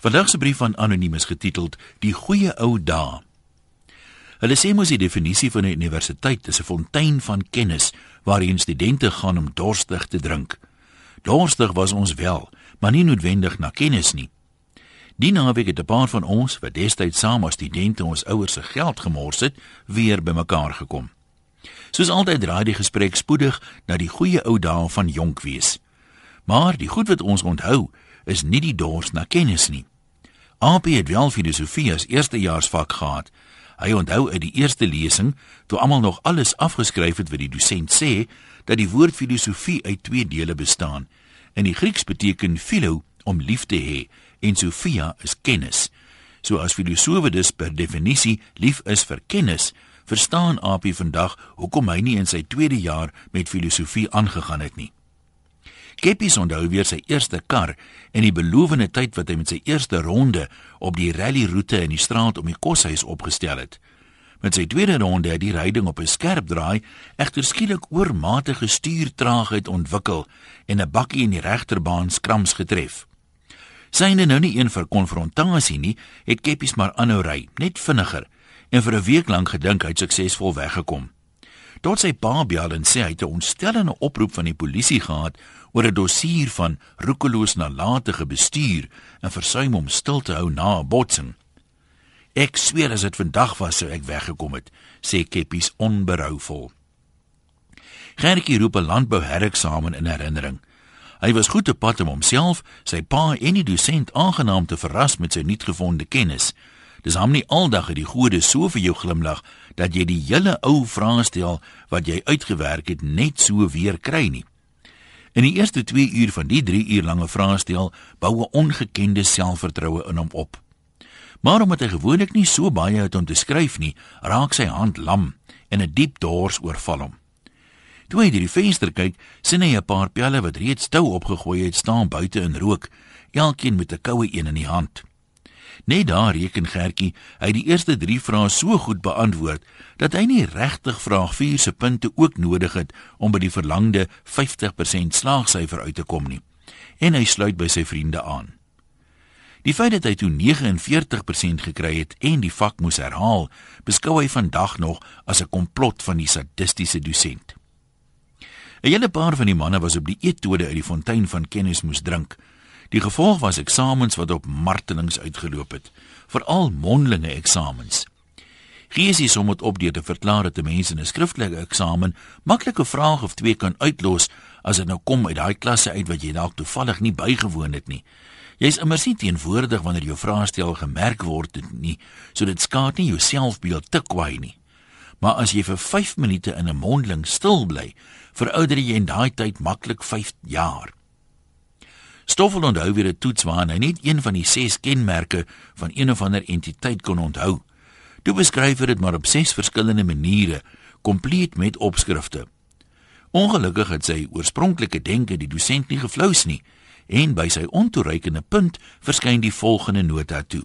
Vandag se brief van anoniem is getiteld Die goeie ou dae. Hulle sê mos die definisie van 'n universiteit is 'n fontein van kennis waarin studente gaan om dorstig te drink. Dorstig was ons wel, maar nie noodwendig na kennis nie. Die naweek het 'n paar van ons wat destyds saam as studente ons ouers se geld gemors het, weer bymekaar gekom. Soos altyd draai die gesprek spoedig na die goeie ou dae van jonk wees. Maar die goed wat ons onthou, is nie die dors na kennis nie. AP het wel filosofie as eerstejaarsvak gehad. Hy onthou uit die eerste lesing, toe almal nog alles afgeskryf het wat die dosent sê, dat die woord filosofie uit twee dele bestaan. In die Grieks beteken philo om lief te hê en sophia is kennis. So as filosowe dus per definisie lief is vir kennis, verstaan AP vandag hoekom hy nie in sy tweede jaar met filosofie aangegaan het nie. Keppies onthou weer sy eerste kar en die belovende tyd wat hy met sy eerste ronde op die rally roete in die straat om die koshuis opgestel het. Met sy tweede ronde het die ryding op 'n skerp draai egter skielik oormatige stuurtraagheid ontwikkel en 'n bakkie in die regterbaan skrams getref. Syne nou nie een vir konfrontasie nie, het Keppies maar aanhou ry, net vinniger en vir 'n week lank gedink hy suksesvol weggekom. Tot sy pa bel en sê hy het 'n ontstellende oproep van die polisie gehad oor 'n dossier van roekeloos nalatige bestuur en versuim om stil te hou na 'n botsing. Ek sweer as dit vandag was sou ek weggekom het, sê Keppies onberouvol. Gertjie roep 'n landbou hereksamen in herinnering. Hy was goed te pad om homself, sy pa en die dosent aangenaam te verras met sy nuutgevonde kennis. Dis hom nie aldag het die gode so vir jou glimlag dat jy die hele ou vraestel wat jy uitgewerk het net so weer kry nie. In die eerste 2 uur van die 3 uur lange vraestel bou 'n ongekende selfvertroue in hom op. Maar omdat hy gewoonlik nie so baie het om te skryf nie, raak sy hand lam en 'n diep dors oorval hom. Toe hy deur die venster kyk, sien hy 'n paar pelle wat reeds tou opgegooi het staan buite in rook, elkeen met 'n koue een in die hand. Net daar reken Gertjie, hy het die eerste 3 vrae so goed beantwoord dat hy nie regtig vraag 4 se punte ook nodig het om by die verlangde 50% slaagsyfer uit te kom nie. En hy sluit by sy vriende aan. Die feit dat hy toe 49% gekry het en die vak moes herhaal, beskou hy vandag nog as 'n komplot van die sadistiese dosent. 'n Hele paar van die manne was op die eetode uit die fontein van kennis moes drink. Die gevolg was eksamens wat op martelings uitgeloop het, veral mondelinge eksamens. Geesies om dit op deur te verklaar dat 'n mens in 'n skriftelike eksamen maklike vrae of twee kan uitlos as dit nou kom uit daai klasse uit wat jy dalk toevallig nie bygewoon het nie. Jy's immers nie teenwoordig wanneer jou vraestel gemerk word nie, so dit skaad nie jou selfbeeld te kwai nie. Maar as jy vir 5 minute in 'n mondeling stil bly, verouder jy in daai tyd maklik 5 jaar. Stoffel onthou weer 'n toets waarin hy net een van die 6 kenmerke van een of ander entiteit kon onthou. Toe beskryf hy dit maar op 6 verskillende maniere, kompleet met opskrifte. Ongelukkig het sy oorspronklike denke die dosent nie geflous nie en by sy ontoereikende punt verskyn die volgende nota toe.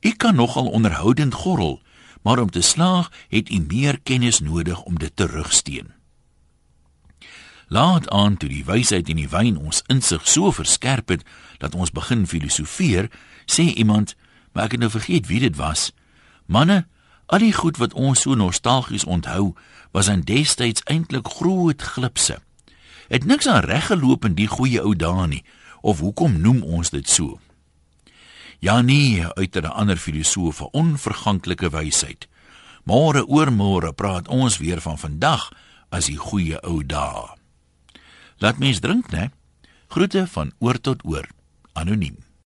Ek kan nogal onderhoudend gorrel, maar om te slaag het u meer kennis nodig om dit terugsteen. Laat aan toe die wysheid en die wyn ons insig so verskerp het dat ons begin filosofeer, sê iemand, maar ek het nou vergeet wie dit was. Manne, al die goed wat ons so nostalgies onthou, was in destyds eintlik groot glipse. Het niks aan reg geloop in die goeie ou dae nie, of hoekom noem ons dit so? Ja nee, uit 'n ander filosoof, onverganklike wysheid. Môre oor môre praat ons weer van vandag as die goeie ou dae. Laat mens drink, né? Groete van oor tot oor. Anoniem.